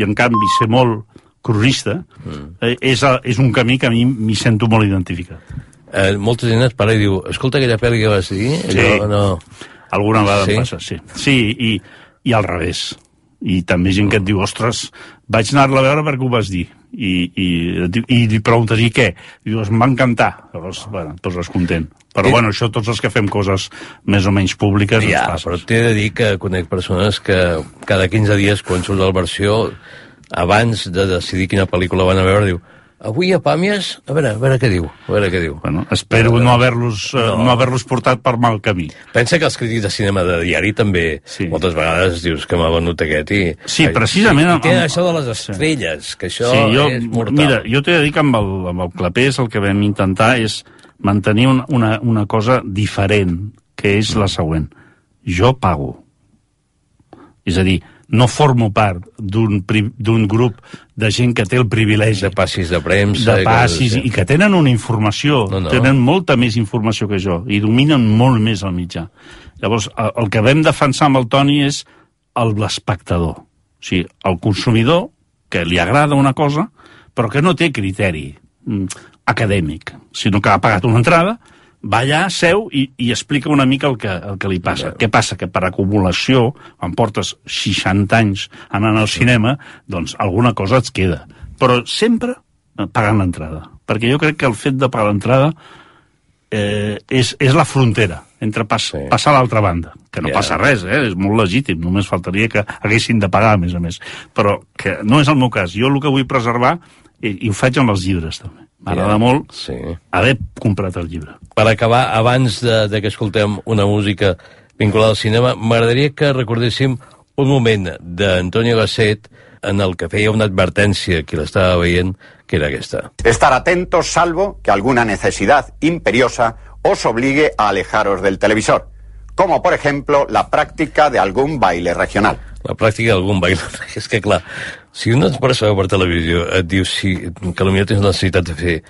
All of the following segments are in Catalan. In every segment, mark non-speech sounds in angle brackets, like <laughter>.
i en canvi ser molt cronista, mm. eh, és, és un camí que a mi m'hi sento molt identificat. Eh, molta gent et parla i diu, escolta aquella pel·li que vas dir, sí. allò no... Alguna vegada sí? em passa, sí. Sí, i, i al revés. I també gent que et diu, ostres, vaig anar-la a veure perquè ho vas dir. I, i, i li preguntes, i què? I dius, em va encantar. Llavors, bueno, et poses content. Però, bueno, això tots els que fem coses més o menys públiques... Ja, però t'he de dir que conec persones que cada 15 dies, quan surt la versió, abans de decidir quina pel·lícula van a veure, diu avui a Pàmies, a veure, a veure què diu. A veure què diu. Bueno, espero no haver-los eh, no. no haver portat per mal camí. Pensa que els crítics de cinema de diari també sí. moltes vegades dius que m'ha venut aquest i... Sí, precisament... I té amb... això de les estrelles, que això sí, jo, és mortal. Mira, jo t'he de dir que amb el, amb el Clapés el que vam intentar és mantenir un, una, una cosa diferent, que és la següent. Jo pago. És a dir, no formo part d'un grup de gent que té el privilegi... De passis de premsa... De passis, i que, i que tenen una informació, no, no. tenen molta més informació que jo, i dominen molt més el mitjà. Llavors, el, que vam defensar amb el Toni és l'espectador. O sigui, el consumidor que li agrada una cosa, però que no té criteri acadèmic, sinó que ha pagat una entrada va allà, seu i, i explica una mica el que, el que li passa. Què passa? Que per acumulació, quan portes 60 anys anant al cinema, doncs alguna cosa et queda. Però sempre pagant l'entrada. Perquè jo crec que el fet de pagar l'entrada eh, és, és la frontera entre pas, sí. passar a l'altra banda. Que no yeah. passa res, eh? és molt legítim, només faltaria que haguessin de pagar, a més a més. Però que no és el meu cas. Jo el que vull preservar, i, i ho faig amb els llibres, també M'agrada yeah, molt sí. haver comprat el llibre. Per acabar, abans de, de que escoltem una música vinculada al cinema, m'agradaria que recordéssim un moment d'Antonio Gasset en el que feia una advertència qui l'estava veient, que era aquesta. Estar atentos salvo que alguna necesidad imperiosa os obligue a alejaros del televisor, como por ejemplo la práctica de algún baile regional. La pràctica d'algun baile. <laughs> És que, clar, si un es posa per televisió et diu si, que potser tens necessitat de fer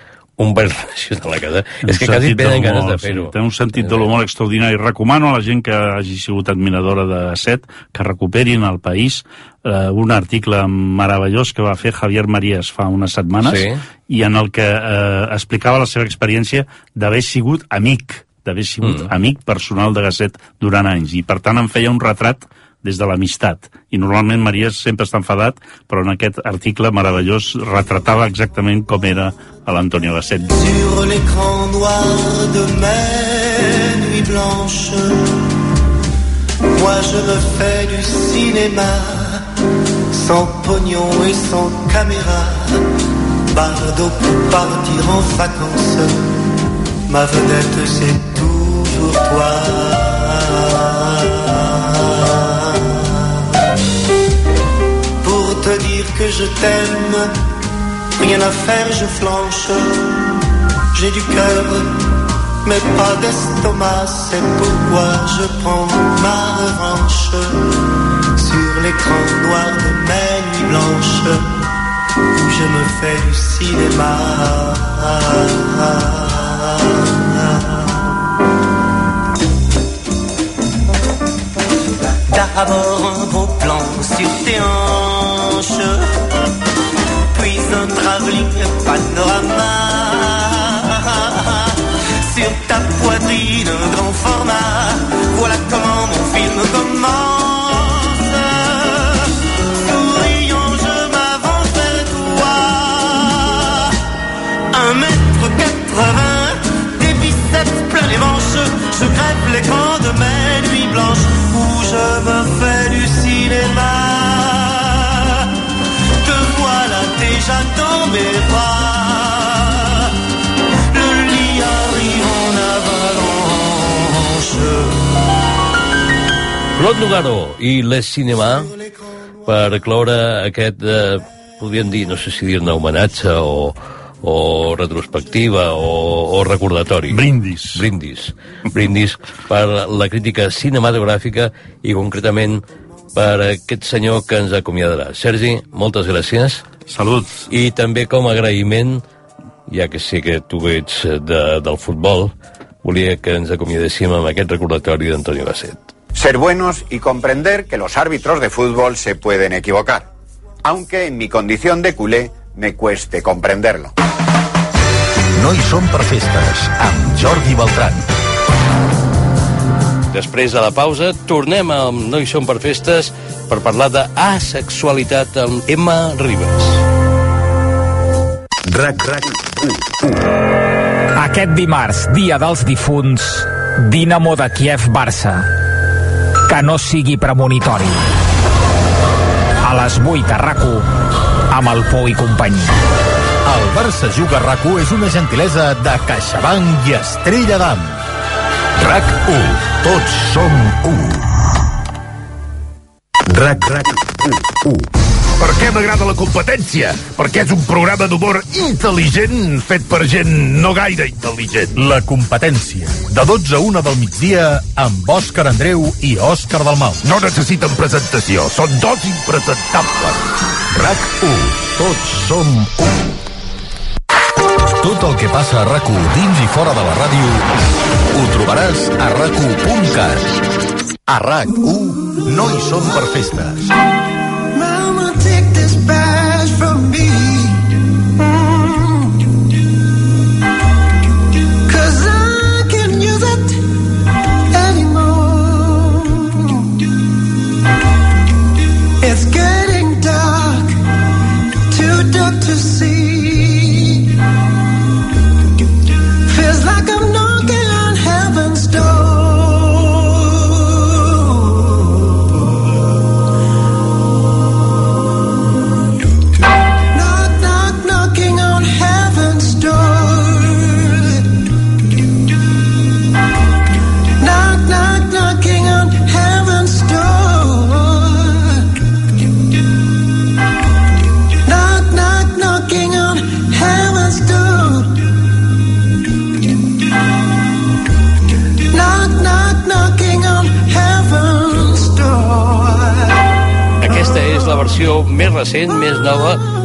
un baile regional a la casa, és que quasi tenen ganes de fer-ho. Sí, té un sentit de l'humor extraordinari. Recomano a la gent que hagi sigut admiradora de Set que recuperin al país eh, un article meravellós que va fer Javier Marías fa unes setmanes sí. i en el que eh, explicava la seva experiència d'haver sigut amic d'haver sigut mm. amic personal de Gasset durant anys i per tant em feia un retrat des de l'amistat. I normalment Maria sempre està enfadat, però en aquest article meravellós retratava exactament com era a l'Antonio Gasset. Sur l'écran noir de mes nuits blanches Moi je me fais du cinéma Sans pognon et sans caméra Bardo pour partir en vacances Ma vedette c'est toujours toi que je t'aime. Rien à faire, je flanche. J'ai du cœur, mais pas d'estomac. C'est pourquoi je prends ma revanche sur l'écran noir de mes nuits blanches où je me fais du cinéma. D'abord un beau plan sur tes hanches, un Claude Lugaro i Les Cinema per cloure aquest, eh, podríem dir, no sé si dir-ne homenatge o, o retrospectiva o, o recordatori. Brindis. Brindis. Brindis per la crítica cinematogràfica i concretament per aquest senyor que ens acomiadarà. Sergi, moltes gràcies. Salut. I també com a agraïment, ja que sé que tu ets de, del futbol, volia que ens acomiadéssim amb aquest recordatori d'Antonio Gasset. Ser buenos y comprender que los árbitros de fútbol se pueden equivocar aunque en mi condición de culé me cueste comprenderlo. No hi som per festes, amb Jordi Beltran. Després de la pausa, tornem amb No hi som per festes per parlar d'asexualitat amb Emma Ribas. RAC, RAC, Aquest dimarts, dia dels difunts, Dinamo de Kiev-Barça. Que no sigui premonitori. A les 8 a rac amb el Pou i companyia. El Barça Juga a rac és una gentilesa de CaixaBank i Estrella d'Am. RAC1. Tots som 1. RAC, RAC, 1. Per què m'agrada la competència? Perquè és un programa d'humor intel·ligent fet per gent no gaire intel·ligent. La competència. De 12 a 1 del migdia amb Òscar Andreu i Òscar Dalmau. No necessiten presentació, són dos impresentables. RAC1. Tots som 1. Tot el que passa a rac dins i fora de la ràdio ho trobaràs a rac A RAC1 no hi som per festes.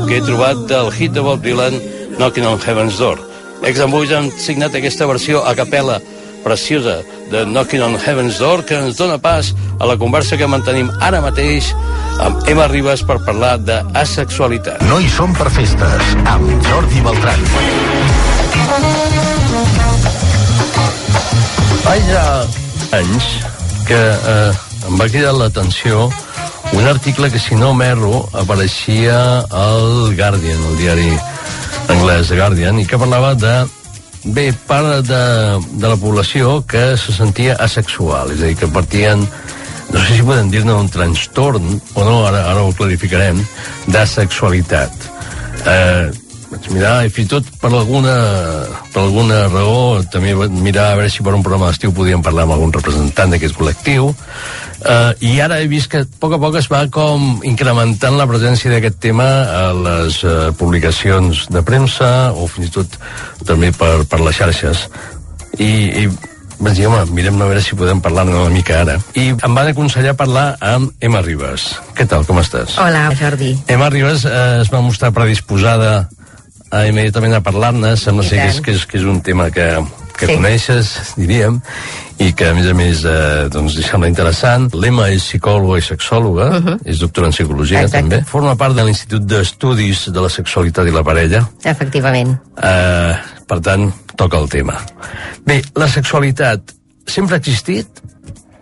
Que he trobat del hit de Bob Dylan, Knocking on Heaven's Door. Ex Boys han signat aquesta versió a capella preciosa de Knocking on Heaven's Door que ens dona pas a la conversa que mantenim ara mateix amb Emma Ribas per parlar d'asexualitat. No hi som per festes amb Jordi Beltran. Fa ja anys que eh, em va cridar l'atenció un article que, si no m'erro, apareixia al Guardian, el diari anglès Guardian, i que parlava de bé, part de, de la població que se sentia asexual, és a dir, que partien no sé si podem dir-ne un trastorn o no, ara, ara ho clarificarem, d'asexualitat. Eh, vaig mirar i fins i tot per alguna, per alguna raó també vaig mirar a veure si per un programa d'estiu podíem parlar amb algun representant d'aquest col·lectiu uh, i ara he vist que a poc a poc es va com incrementant la presència d'aquest tema a les uh, publicacions de premsa o fins i tot també per, per les xarxes i, i vaig dir, home, mirem a veure si podem parlar una mica ara. I em van aconsellar parlar amb Emma Ribas. Què tal, com estàs? Hola, Jordi. Emma Ribas eh, es va mostrar predisposada a, immediatament a parlar-ne. Sembla ser que és, que, és, que és un tema que, que Sí. coneixes, diríem, i que, a més a més, eh, doncs, li sembla interessant. L'Emma és psicòloga i sexòloga, és doctora en psicologia. Exacte. també. Forma part de l'Institut d'Estudis de la Sexualitat i la Parella. Efectivament. Eh, per tant, toca el tema. Bé, la sexualitat sempre ha existit?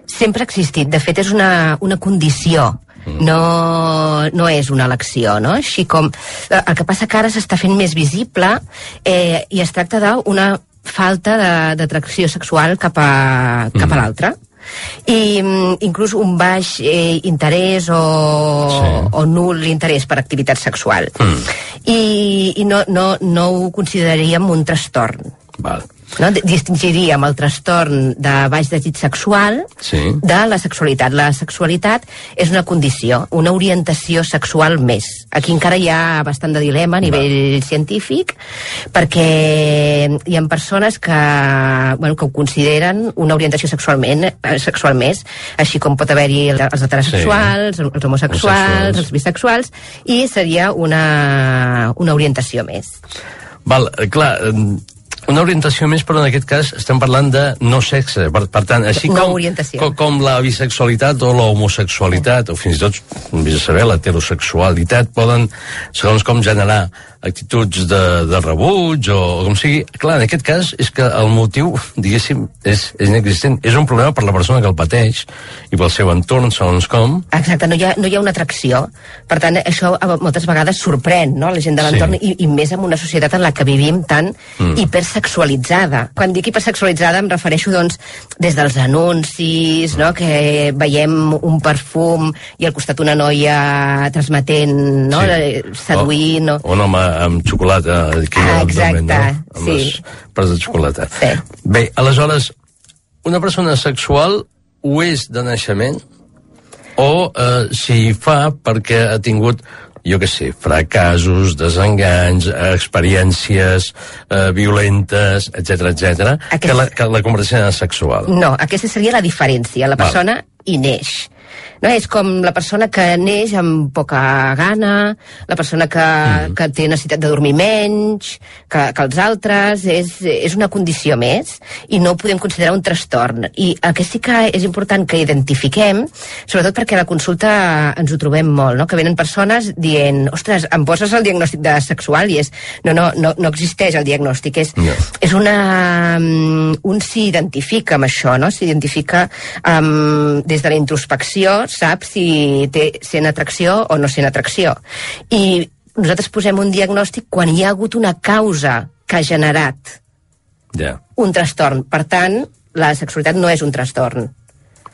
Sempre ha existit. De fet, és una, una condició. No, no és una elecció, no? Així com... eh, El que passa que ara s'està fent més visible eh, i es tracta d'una falta de- d'atracció sexual cap a, cap a l'altre. I mm, inclús un baix eh, interès o, Sí. o nul interès per activitat sexual. I, i no, no, no ho consideraríem un trastorn. Val. No? Distingiríem el trastorn de baix desig sexual Sí. de la sexualitat. La sexualitat és una condició, una orientació sexual més. Aquí encara hi ha bastant de dilema a nivell científic, perquè hi ha persones que, bueno, que ho consideren una orientació sexualment, eh, sexual més, així com pot haver-hi el- els heterosexuals, els homosexuals, Homosexuals. els bisexuals, i seria una, una orientació més. Val, eh, clar, eh, una orientació més, però en aquest cas estem parlant de no sexe. Per, per tant, així com, com, com la bisexualitat o la homosexualitat, o fins i tot, vés a saber, l'heterosexualitat, poden, segons com, generar actituds de, de rebuig o com sigui. Clar, en aquest cas és que el motiu, diguéssim, és, és inexistent. És un problema per la persona que el pateix i pel seu entorn, segons com. Exacte, no hi, ha, no hi ha una atracció. Per tant, això a- moltes vegades sorprèn no? la gent de l'entorn Sí. i, i més en una societat en la que vivim tan mm. hipersexualitzada. Quan dic hipersexualitzada em refereixo doncs, des dels anuncis, no? que veiem un perfum i al costat una noia transmetent, no? Sí. seduint... O, O... un home amb xocolata aquí Ah, exacte, no? Amb sí. les parts de xocolata. Sí. Bé, aleshores, una persona sexual ho és de naixement o eh, s'hi fa perquè ha tingut jo que sé, fracassos, desenganys, experiències eh, violentes, etc etc, Aquest- que, la, que la converteixen en sexual. No, aquesta seria la diferència. La Val. persona hi neix. No? És com la persona que neix amb poca gana, la persona que, mm. que té necessitat de dormir menys que, que els altres, és, és una condició més i no ho podem considerar un trastorn. I el que sí que és important que identifiquem, sobretot perquè a la consulta ens ho trobem molt, no? que venen persones dient, ostres, em poses el diagnòstic de sexual i és, no, no, no, no existeix el diagnòstic, és, No. és una... mm, un s'identifica amb això, no? S'identifica um, des de la introspecció, sap si té sent atracció o no sent atracció. I nosaltres posem un diagnòstic quan hi ha hagut una causa que ha generat Ja, un trastorn. Per tant, la sexualitat no és un trastorn.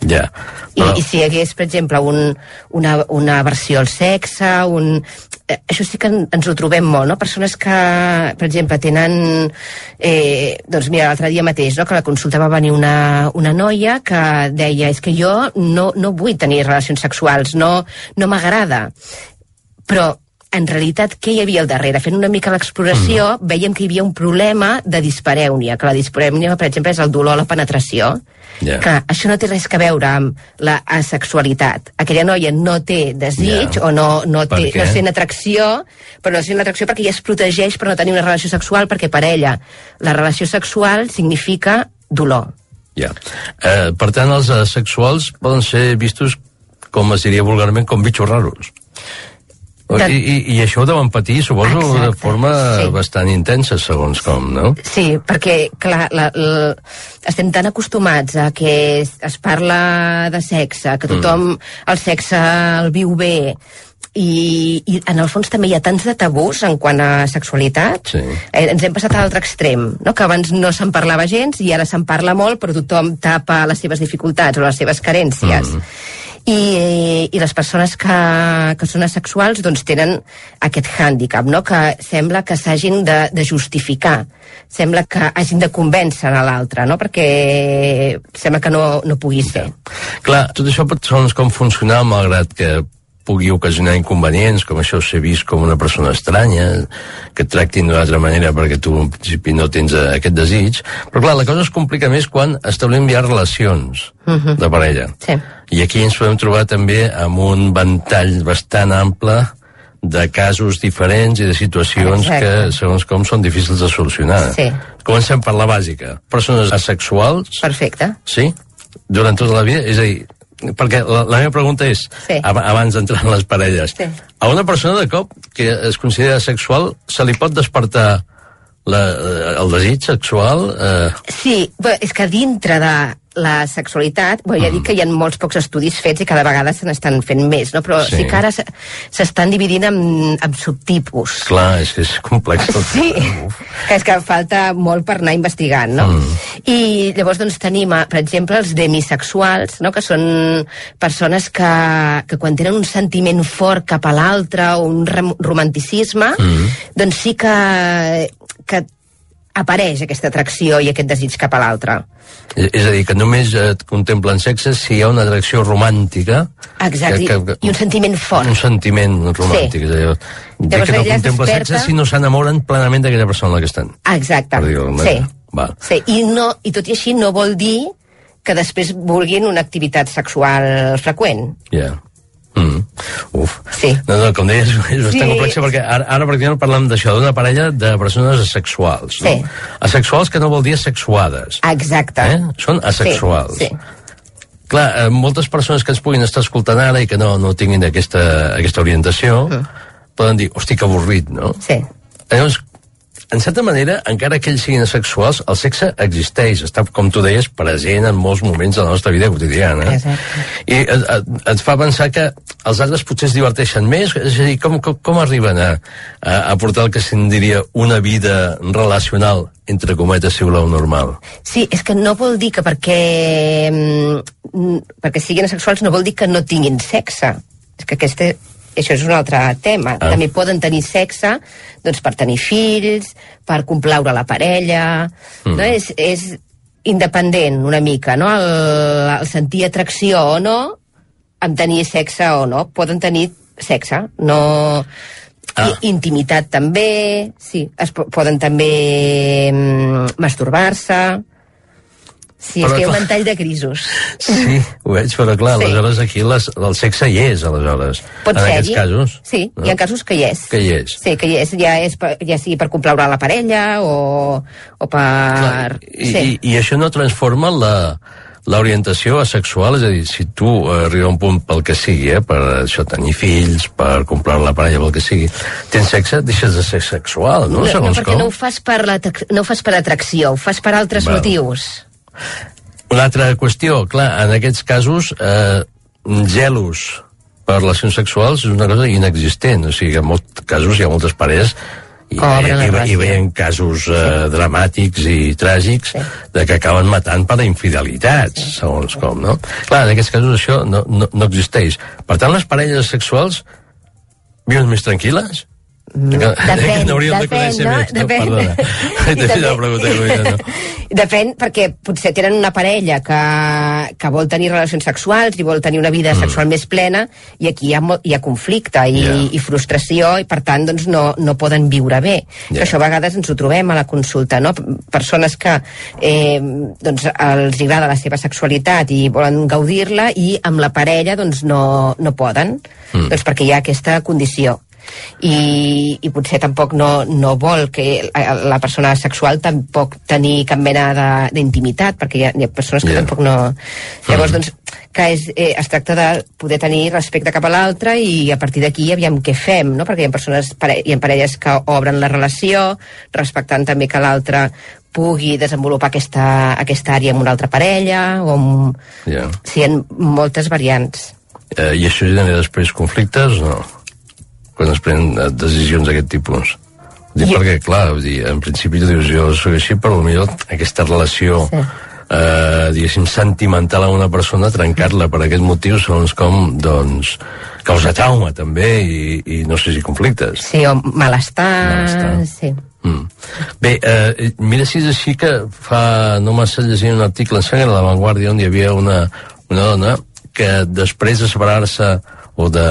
Ja. I, I si hi hagués, per exemple, un, una, una aversió al sexe, un... eh, això sí que en, ens ho trobem molt, no? Persones que, per exemple, tenen... Eh, doncs mira, l'altre dia mateix, no?, que la consulta va venir una, una noia que deia és que jo no, no vull tenir relacions sexuals, no, no m'agrada. Però en realitat, què hi havia al darrere? Fent una mica l'exploració, mm. veiem que hi havia un problema de disparèunia, que la disparèunia, per exemple, és el dolor a la penetració, Ja. que això no té res a veure amb la asexualitat. Aquella noia no té desig Ja. o no, no, té, no sent atracció, però no sent atracció perquè ella es protegeix per no tenir una relació sexual, perquè per ella la relació sexual significa dolor. Ja. Eh, per tant, els asexuals poden ser vistos, com es diria vulgarment, com bitxos raros. De- I, i, I això ho deuen patir, suposo, Exacte, de forma sí. bastant intensa, segons com, no? Sí, perquè, clar, la, la, estem tan acostumats a que es, es parla de sexe, que tothom mm. el sexe el viu bé, i, i en el fons també hi ha tants de tabús en quant a sexualitat. Sí. Eh, ens hem passat a l'altre extrem, no? que abans no se'n parlava gens i ara se'n parla molt, però tothom tapa les seves dificultats o les seves carències. Mm. I, i les persones que, que són asexuals doncs tenen aquest hàndicap, no? que sembla que s'hagin de, de justificar, sembla que hagin de convèncer a l'altre, no? perquè sembla que no, no pugui ser. Clar, tot això pot segons com funcionar, malgrat que pugui ocasionar inconvenients, com això ser vist com una persona estranya, que et tractin d'una altra manera perquè tu en principi no tens eh, aquest desig. Però clar, la cosa es complica més quan establim ja relacions de parella. Sí. I aquí ens podem trobar també amb un ventall bastant ample de casos diferents i de situacions Exacte. que, segons com, són difícils de solucionar. Sí. Comencem per la bàsica. Persones asexuals, Perfecte. Sí? Durant tota la vida? És a dir, perquè la, la meva pregunta és, Sí. ab abans d'entrar en les parelles, Sí. a una persona de cop que es considera sexual se li pot despertar la, eh, el desig sexual? Eh, Sí, bé, és que dintre de la sexualitat, bé, ja dic que hi ha molts pocs estudis fets i cada vegada se n'estan fent més, no? però Sí. sí, que ara se- s'estan dividint en, en subtipus. clar, és que és complex tot. Sí, que és que falta molt per anar investigant, no? Mm. I llavors doncs tenim, eh, per exemple, els demisexuals, no? que són persones que, que quan tenen un sentiment fort cap a l'altre o un rom- romanticisme, mm. doncs sí que, que apareix aquesta atracció i aquest desig cap a l'altre. És, a dir, que només et contemplen sexe si hi ha una atracció romàntica. Exacte, i un sentiment fort. Un sentiment romàntic. Sí. Dir Llavors que no contempla desperta- sexe si no s'enamoren plenament d'aquella persona amb la que estan. Exacte. Sí. Val. sí. I, no, I tot i així no vol dir que després vulguin una activitat sexual freqüent. Ja. Mm. Uf. Sí. No, no, com deies, <laughs> és bastant Sí. complex perquè ara, ara per exemple, parlem d'això, d'una parella de persones asexuals. No? Sí. Asexuals que no vol dir asexuades. Exacte. Eh? Són asexuals. Sí, sí. Clar, eh, moltes persones que ens puguin estar escoltant ara i que no, no tinguin aquesta, aquesta orientació poden dir, hosti, que avorrit, no? Sí. Llavors, en certa manera, encara que ells siguin asexuals, el sexe existeix, està, com tu deies, present en molts moments de la nostra vida quotidiana. Exacte. I et, et, et fa pensar que els altres potser es diverteixen més, és a dir, com, com, com arriben a, a, a portar el que se'n diria una vida relacional, entre cometes, si voleu, normal? Sí, és que no vol dir que perquè, mm, perquè siguin asexuals no vol dir que no tinguin sexe. És que este, això és un altre tema. Ah. També poden tenir sexe doncs, per tenir fills, per complaure la parella... Mm. No? És, és independent una mica, no? El, el sentir atracció o no amb tenir sexe o no. Poden tenir sexe, no... Ah. I, intimitat també, sí, es po poden també mm, masturbar-se... Sí, Però és que hi ha un ventall de grisos. Sí, ho veig, però clar, Sí. aleshores aquí les, el sexe hi és, aleshores. Pot en ser aquests casos. Sí, no? hi ha casos que hi és. Que hi és. Sí, que hi és, ja, és per, ja sigui per complaure la parella o, o per... Clar, i, sí. i, I això no transforma la l'orientació asexual, és a dir, si tu eh, arriba a un punt pel que sigui, eh, per això tenir fills, per comprar la parella, pel que sigui, tens sexe, deixes de ser sexual, no? no, no, perquè com. no ho fas per la no ho fas per atracció, ho fas per altres Val. motius. Una altra qüestió, clar, en aquests casos, eh, gelos per relacions sexuals és una cosa inexistent, o sigui, en molts casos hi ha moltes parelles i, la i, i, i veien casos eh, dramàtics i tràgics Sí. de que acaben matant per infidelitats, segons com, no? Clar, en aquests casos això no, no, no existeix. Per tant, les parelles sexuals viuen més tranquil·les? Depèn, depèn, conèixer no? més, no? Depèn. Perdona. <laughs> No? Perquè potser tenen una parella que, que vol tenir relacions sexuals i vol tenir una vida sexual més plena i aquí hi ha, hi ha conflicte i, Ja. i frustració i per tant doncs, no, no poden viure bé. Que Això a vegades ens ho trobem a la consulta, no? Persones que eh, doncs, els agrada la seva sexualitat i volen gaudir-la i amb la parella doncs, no, no poden, mm. doncs perquè hi ha aquesta condició i, i potser tampoc no, no vol que la, la persona sexual tampoc tenir cap mena de- d'intimitat, perquè hi ha, hi ha persones que Ja. tampoc no... Llavors, doncs, que és, eh, es tracta de poder tenir respecte cap a l'altre i a partir d'aquí aviam què fem, no? Perquè hi ha persones, pare, hi ha parelles que obren la relació, respectant també que l'altre pugui desenvolupar aquesta, aquesta àrea amb una altra parella, o amb... Ja. Sí, hi ha moltes variants. Eh, I això genera després conflictes o no? Quan es prenen decisions d'aquest tipus. Dic Jo- perquè, clar, vull dir, en principi tu dius, jo soc així, però potser aquesta relació Sí. eh, diguéssim, sentimental amb una persona, trencar-la per aquest motiu, segons com, doncs, causa trauma, també, i, i no sé si conflictes. Sí, o malestar... Malestar. Sí. Mm. Bé, eh, mira si és així que fa no massa llegint un article en sang a La Vanguardia on hi havia una, una dona que després de separar-se o de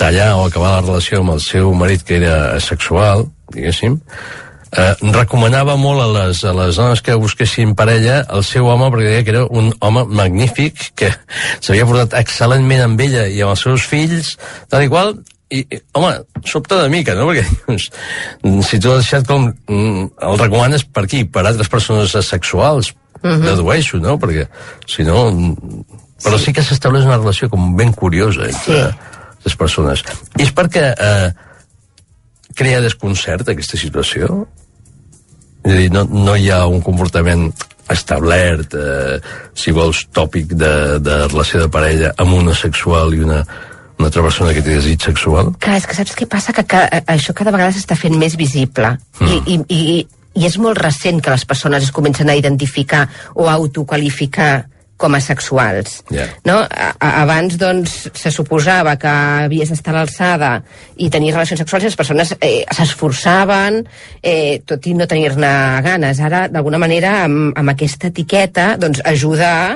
tallar o acabar la relació amb el seu marit que era asexual, diguéssim, eh, recomanava molt a les, a les dones que busquessin parella el seu home perquè deia que era un home magnífic que s'havia portat excel·lentment amb ella i amb els seus fills tal i qual i, i, home, sobta de mica, no? <laughs> Perquè dius, si tu has deixat com... mm, El recomanes per qui? Per altres persones asexuals, uh -huh. dedueixo, no? Perquè, si no... mm, Però sí, que s'estableix una relació com ben curiosa entre Sí. Les persones. És perquè eh, crea desconcert aquesta situació? És a dir, no, no hi ha un comportament establert, eh, si vols, tòpic de, de relació de parella amb una sexual i una, una altra persona que té desig sexual? Clar, és que saps què passa? Que, ca, això cada vegada s'està fent més visible. Mm. I, i, i, I és molt recent que les persones es comencen a identificar o a autoqualificar com a sexuals. Ja. No? A, a, abans, doncs, se suposava que havies d'estar a l'alçada i tenir relacions sexuals i les persones eh, s'esforçaven, eh, tot i no tenir-ne ganes. Ara, d'alguna manera, amb, amb aquesta etiqueta, doncs, ajuda a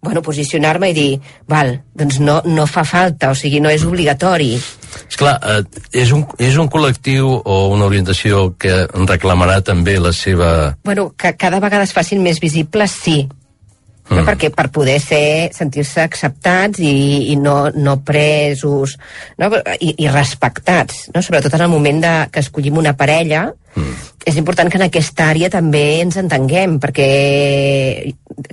bueno, posicionar-me i dir, val, doncs no, no fa falta, o sigui, no és obligatori. És clar, eh, és, un, és un col·lectiu o una orientació que reclamarà també la seva... Bueno, que cada vegada es facin més visibles, sí. No? perquè per poder ser sentir-se acceptats i, i no, no presos no? I, i respectats no? sobretot en el moment de, que escollim una parella mm. és important que en aquesta àrea també ens entenguem perquè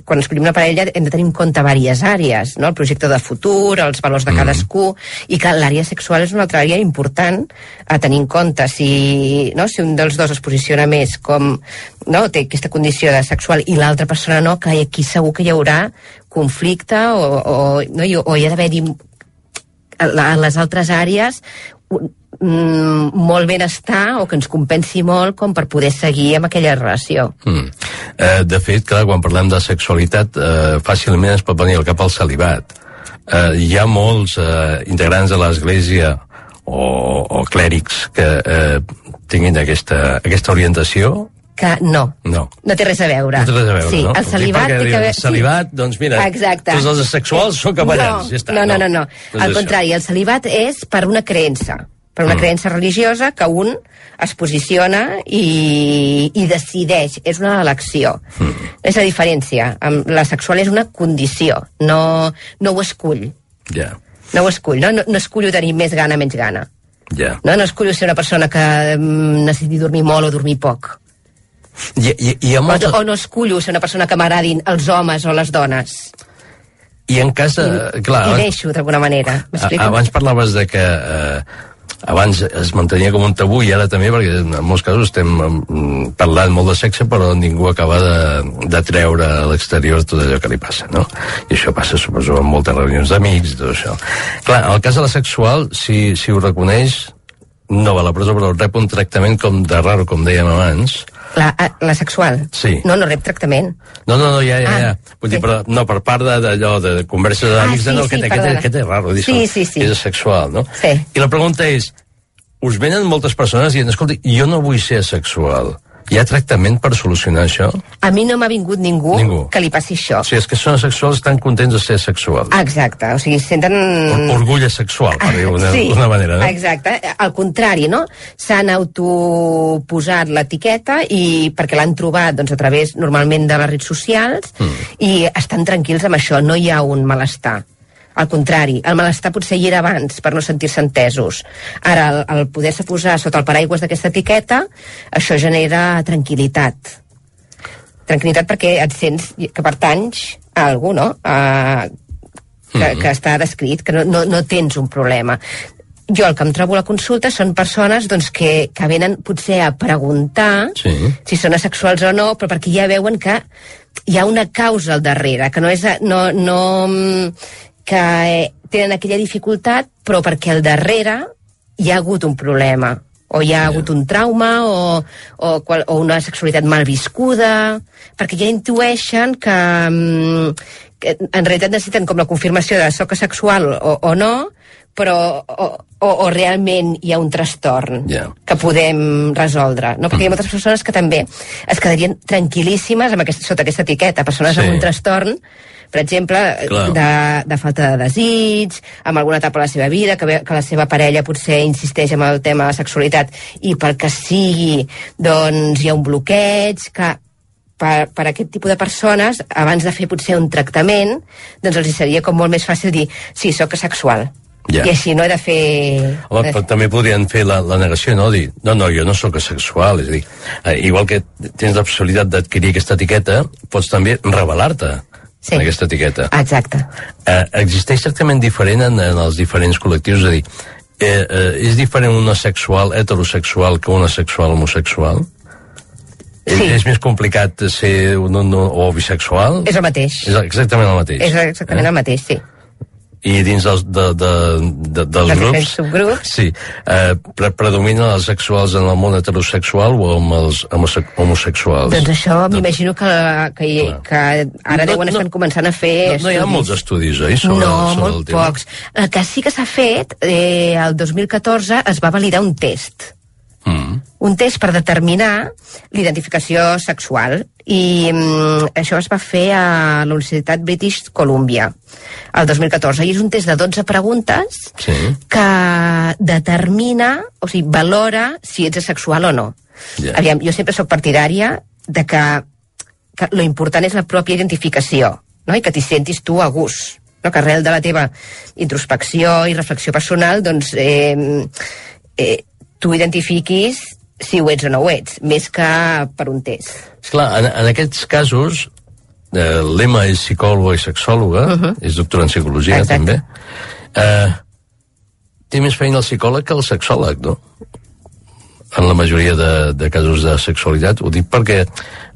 quan escollim una parella hem de tenir en compte diverses àrees no? el projecte de futur, els valors de Mm. cadascú i que l'àrea sexual és una altra àrea important a tenir en compte si, no? si un dels dos es posiciona més com no? té aquesta condició de sexual i l'altra persona no, que aquí segur que hi haurà conflicte o, o, no? O hi ha d'haver a les altres àrees mm, molt benestar o que ens compensi molt com per poder seguir amb aquella relació. Mm. Eh, de fet, clar, quan parlem de sexualitat, eh, fàcilment es pot venir al cap al celibat. Eh, hi ha molts eh, integrants de l'Església o, o clèrics que eh, tinguin aquesta, aquesta orientació? Que no, No. no té res a veure. No té res a veure, sí, no? el celibat Sí, té que veure... celibat, doncs mira, Exacte. tots els asexuals són capellans, no, ja està, No, no, no, no. no. Doncs Al això. contrari, el celibat és per una creença, per una Mm. creença religiosa que un es posiciona i, i decideix. És una elecció. Mm. És la diferència. La sexual és una condició, no, no ho escull. Ja, No ho escull, no? No, no escullo tenir més gana, menys gana. ja. No, no escullo ser una persona que mm, necessiti dormir molt o dormir poc. I, i, i, amb O, els, o no escullo ser una persona que m'agradin els homes o les dones. I en cas de... I, clar, I deixo, d'alguna manera. A-? Abans parlaves de que eh, abans es mantenia com un tabú i ara també, perquè en molts casos estem mm, parlant molt de sexe però ningú acaba de, de treure a l'exterior tot allò que li passa, no? I això passa, suposo, en moltes reunions d'amics, tot això. Clar, en el cas de la sexual, si, si ho reconeix, no va a la presó, però rep un tractament com de raro, com dèiem abans. La, a- la sexual? Sí. No, no rep tractament. No, no, no, ja, ja, Ah, ja. Vull dir, sí. però no, per part de- d'allò, de, de converses Ah, d'amics, sí, no, sí, aquest, aquest, aquest és raro, dir Sí, sí, sí. és sexual, no? Sí. I la pregunta és, us venen moltes persones dient, escolta, jo no vull ser sexual. Hi ha tractament per solucionar això? A mi no m'ha vingut ningú, Ningú. que li passi això. Sigui, és que són sexuals estan contents de ser sexuals. Exacte, o sigui, senten... Or Orgull sexual, per dir-ho d'una sí, d'una manera, no? exacte. Al contrari, no? S'han autoposat l'etiqueta i perquè l'han trobat doncs, a través normalment de les redes socials Mm. i estan tranquils amb això, no hi ha un malestar. Al contrari, el malestar potser hi era abans per no sentir-se entesos. Ara, el, el poder-se posar sota el paraigües d'aquesta etiqueta, això genera tranquil·litat. Tranquil·litat perquè et sents que pertanys a algú, no? A, que, que està descrit, que no, no, no tens un problema. Jo el que em trobo a la consulta són persones doncs, que, que venen potser a preguntar Sí. si són asexuals o no, però perquè ja veuen que hi ha una causa al darrere, que no és... No, no, mm, que eh, tenen aquella dificultat, però perquè al darrere hi ha hagut un problema o hi ha hagut un trauma o, o, qual, o una sexualitat mal viscuda perquè ja intueixen que, mm, que en realitat necessiten com la confirmació de soc asexual o, o no però o, o, o realment hi ha un trastorn Ja. que podem resoldre, no? Perquè hi ha moltes persones que també es quedarien tranquil·líssimes amb aquest, sota aquesta etiqueta, persones Sí. amb un trastorn per exemple, Clar. de, de falta de desig, amb alguna etapa de la seva vida, que, ve, que la seva parella potser insisteix en el tema de la sexualitat i pel que sigui, doncs hi ha un bloqueig, que per, per aquest tipus de persones, abans de fer potser un tractament, doncs els seria com molt més fàcil dir sí, sóc asexual. Ja. I així no he de fer... Home, però també podrien fer la, la negació, no? Dir, no, no, jo no sóc asexual. És a dir, eh, igual que tens la possibilitat d'adquirir aquesta etiqueta, pots també revelar-te Sí. en aquesta etiqueta. Exacte. Eh, existeix tractament diferent en, en els diferents col·lectius? És a dir, eh, eh, és diferent un asexual heterosexual que un asexual homosexual? És, Sí. és més complicat ser un, un, o bisexual? És el mateix. És exactament el mateix. És exactament el mateix, sí. I dins dels, de, de, de, dels Dels grups... subgrups. Sí. Eh, pre predominen els sexuals en el món heterosexual o amb els homose homosexuals? Doncs això m'imagino que, que, Clar. que ara No, deuen no- estar començant a fer No, no hi ha molts estudis, oi? Sobre, no, sobre molt el tema. pocs. El que sí que s'ha fet, eh, el 2014 es va validar un test. Un test per determinar l'identificació sexual. I mm, això es va fer a la Universitat British Columbia el 2014. I és un test de 12 preguntes Sí. que determina, o sigui, valora si ets asexual o no. Ja. Aviam, jo sempre sóc partidària de que, que lo important és la pròpia identificació. no? i que t'hi sentis tu a gust no? que arrel de la teva introspecció i reflexió personal doncs eh, eh, tu identifiquis si ho ets o no ho ets, més que per un test. Esclar, en, en aquests casos, eh, l'Emma és psicòloga i sexòloga, uh -huh. és doctora en psicologia Exacte. també, eh, té més feina el psicòleg que el sexòleg, no? En la majoria de, de casos de sexualitat. Ho dic perquè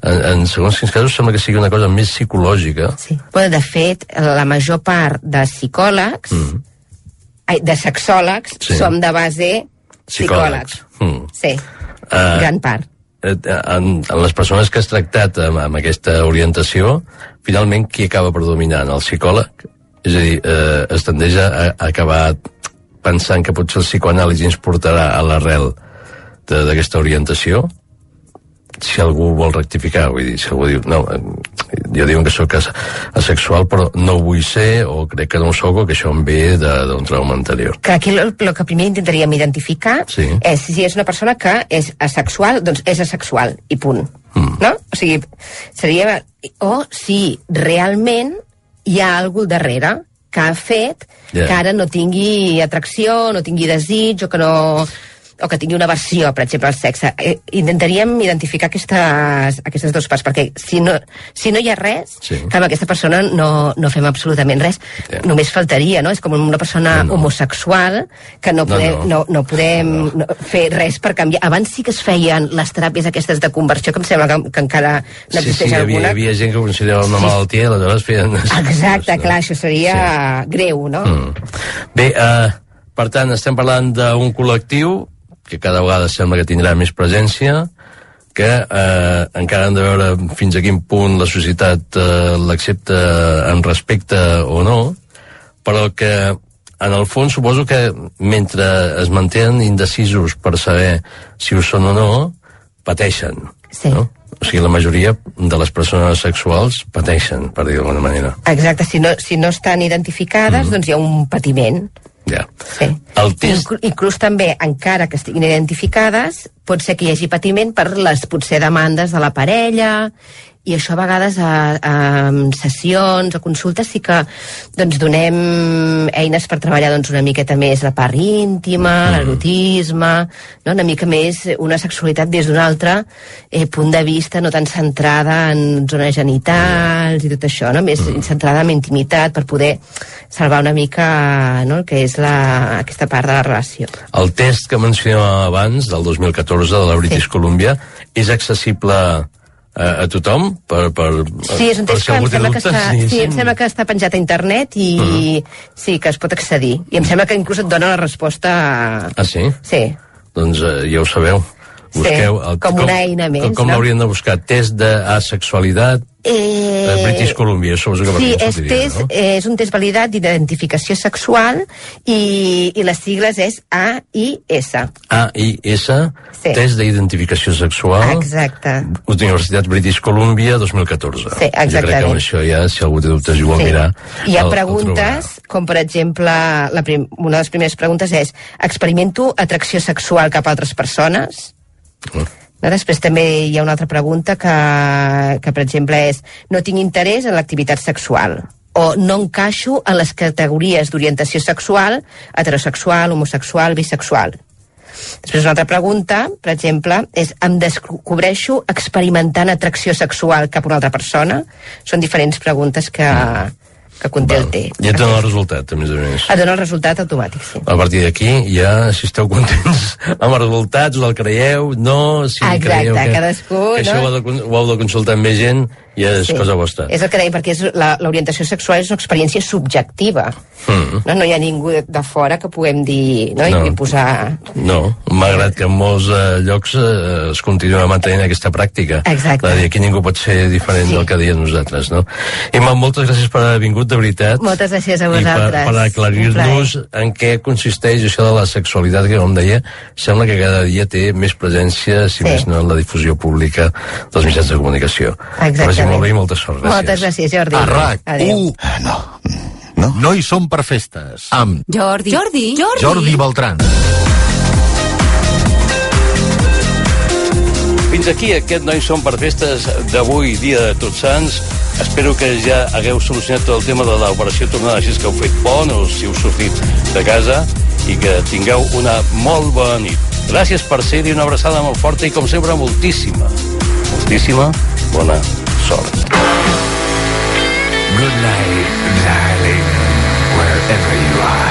en, en segons quins casos sembla que sigui una cosa més psicològica. Sí. Bueno, de fet, la major part de psicòlegs, Mm. ai, de sexòlegs, Sí. som de base psicòlegs. Mm. Sí, Eh, gran part. eh, en, en les persones que has tractat amb, amb aquesta orientació, finalment qui acaba predominant? El psicòleg? És a dir, eh, es tendeix a, a acabar pensant que potser el psicoanàlisi ens portarà a l'arrel d'aquesta orientació? Si algú vol rectificar, vull dir, si algú diu, no, eh, jo diuen que sóc as- asexual, però no ho vull ser, o crec que no ho sóc, o que això em ve d'un trauma anterior. Que aquí el, el que primer intentaríem identificar Sí. és si és una persona que és asexual, doncs és asexual, i punt. Mm. No? O sigui, seria... O si realment hi ha algú al darrere que ha fet Ja. que ara no tingui atracció, no tingui desig, o que no o que tingui una versió, per exemple, al sexe. Eh, intentaríem identificar aquestes, aquestes dues parts, perquè si no, si no hi ha res, Sí. clar, amb aquesta persona no, no fem absolutament res. Ja. Només faltaria, no? És com una persona No, no. homosexual que no No, podem, no. no, no podem no, fer res per canviar. Abans sí que es feien les teràpies aquestes de conversió, que em sembla que, que encara Sí, sí, n'existeix hi havia, hi alguna. havia gent que considerava una Sí. malaltia i aleshores feien... Exacte, clar, això seria greu, no? Mm. Bé, eh, per tant, estem parlant d'un col·lectiu que cada vegada sembla que tindrà més presència, que eh, encara hem de veure fins a quin punt la societat eh, l'accepta en respecte o no, però que en el fons suposo que mentre es mantenen indecisos per saber si ho són o no, pateixen. Sí. No? O sigui, la majoria de les persones sexuals pateixen, per dir d'alguna manera. Exacte, si no, si no estan identificades, doncs hi ha un patiment. Ja. Sí. El test... Inclu inclús també, encara que estiguin identificades, pot ser que hi hagi patiment per les potser demandes de la parella, i això a vegades a, a sessions, a consultes, sí que doncs, donem eines per treballar doncs, una miqueta més la part íntima, mm. l'erotisme, no? una mica més una sexualitat des d'un altre eh, punt de vista, no tan centrada en zones genitals i tot això, no? més mm. centrada en intimitat per poder salvar una mica no? el que és la, aquesta part de la relació. El test que mencionàvem abans, del 2014, de la British Sí. Columbia, és accessible a, a tothom? Per, per, Sí, és un per test si que em algú té sembla que, dubtes? està, sí, em sembla que està penjat a internet i sí, que es pot accedir. I em sembla que inclús et dona la resposta... Ah, sí? Sí. Doncs eh, ja ho sabeu. Busqueu Sí, com una eina més, Com, com no? l'haurien de buscar? Test d'asexualitat Eh, eh, British Columbia, suposo que Sí, és, sortiria, test, no? és un test validat d'identificació sexual i, i les sigles és AIS. AIS, Sí. test d'identificació sexual, Exacte. Universitat British Columbia 2014. Sí, Jo crec que exactament. amb això ja, si algú té dubtes i ho vol Sí. mirar... Hi ha el- el preguntes, com per exemple, la prim una de les primeres preguntes és experimento atracció sexual cap a altres persones? Mm. Després també hi ha una altra pregunta que, que per exemple, és no tinc interès en l'activitat sexual o no encaixo en les categories d'orientació sexual, heterosexual, homosexual, bisexual. Després una altra pregunta, per exemple, és em descobreixo experimentant atracció sexual cap a una altra persona? Són diferents preguntes que, que conté el test. Ja et dona el resultat, a més a més. Et dona el resultat automàtic, sí. A partir d'aquí, ja, si esteu contents <laughs> amb els resultats, el creieu, no, si Exacte, creieu que, cadascú, que això no? ho heu, de, ho heu de consultar amb més gent, ja és Sí. cosa vostra. És el que deia, perquè la- l'orientació sexual és una experiència subjectiva. Mm. No, no hi ha ningú de, de fora que puguem dir no, No. i posar... No, malgrat que en molts eh, llocs eh, es continua mantenint aquesta pràctica. Exacte. De dir, aquí ningú pot ser diferent Sí. del que diem nosaltres, no? Imma, moltes gràcies per haver vingut, de veritat. Moltes gràcies a I per, vosaltres. per aclarir-nos en què consisteix això de la sexualitat, que com deia, sembla que cada dia té més presència, si Sí. més no, en la difusió pública dels mitjans de comunicació. Que Exactament. molt bé i molta sort. Gràcies. Moltes gràcies, Jordi. A RAC Adéu. 1. No. No? No hi som per festes. Amb Jordi. Jordi. Jordi. Jordi Beltran. Fins aquí aquest No hi som per festes d'avui, dia de Tots Sants. Espero que ja hagueu solucionat tot el tema de l'operació tornada, així que heu fet pont o si heu sortit de casa i que tingueu una molt bona nit. Gràcies per ser-hi, una abraçada molt forta i, com sempre, moltíssima, moltíssima bona Good night, darling, wherever you are.